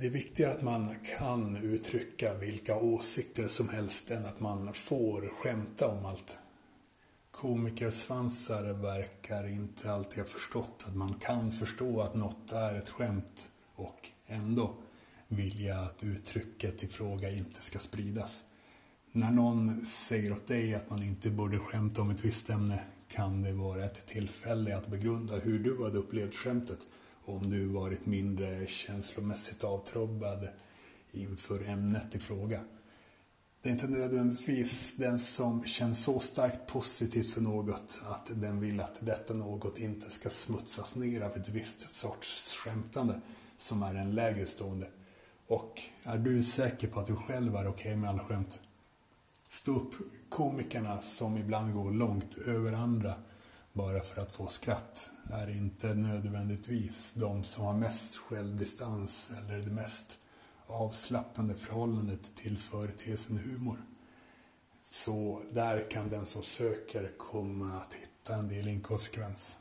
Det är viktigare att man kan uttrycka vilka åsikter som helst än att man får skämta om allt. Komikersvansar verkar inte alltid ha förstått att man kan förstå att något är ett skämt och ändå vilja att uttrycket i fråga inte ska spridas. När någon säger åt dig att man inte borde skämta om ett visst ämne kan det vara ett tillfälle att begrunda hur du hade upplevt skämtet och om du varit mindre känslomässigt avtrubbad inför ämnet i fråga. Det är inte nödvändigtvis den som känner så starkt positivt för något att den vill att detta något inte ska smutsas ner av ett visst sorts skämtande som är en lägre stående. Och är du säker på att du själv är okej okay med alla skämt? Stå upp komikerna som ibland går långt över andra bara för att få skratt är inte nödvändigtvis de som har mest självdistans eller det mest avslappnande förhållandet till företeelsen humor. Så där kan den som söker komma att hitta en del inkonsekvens.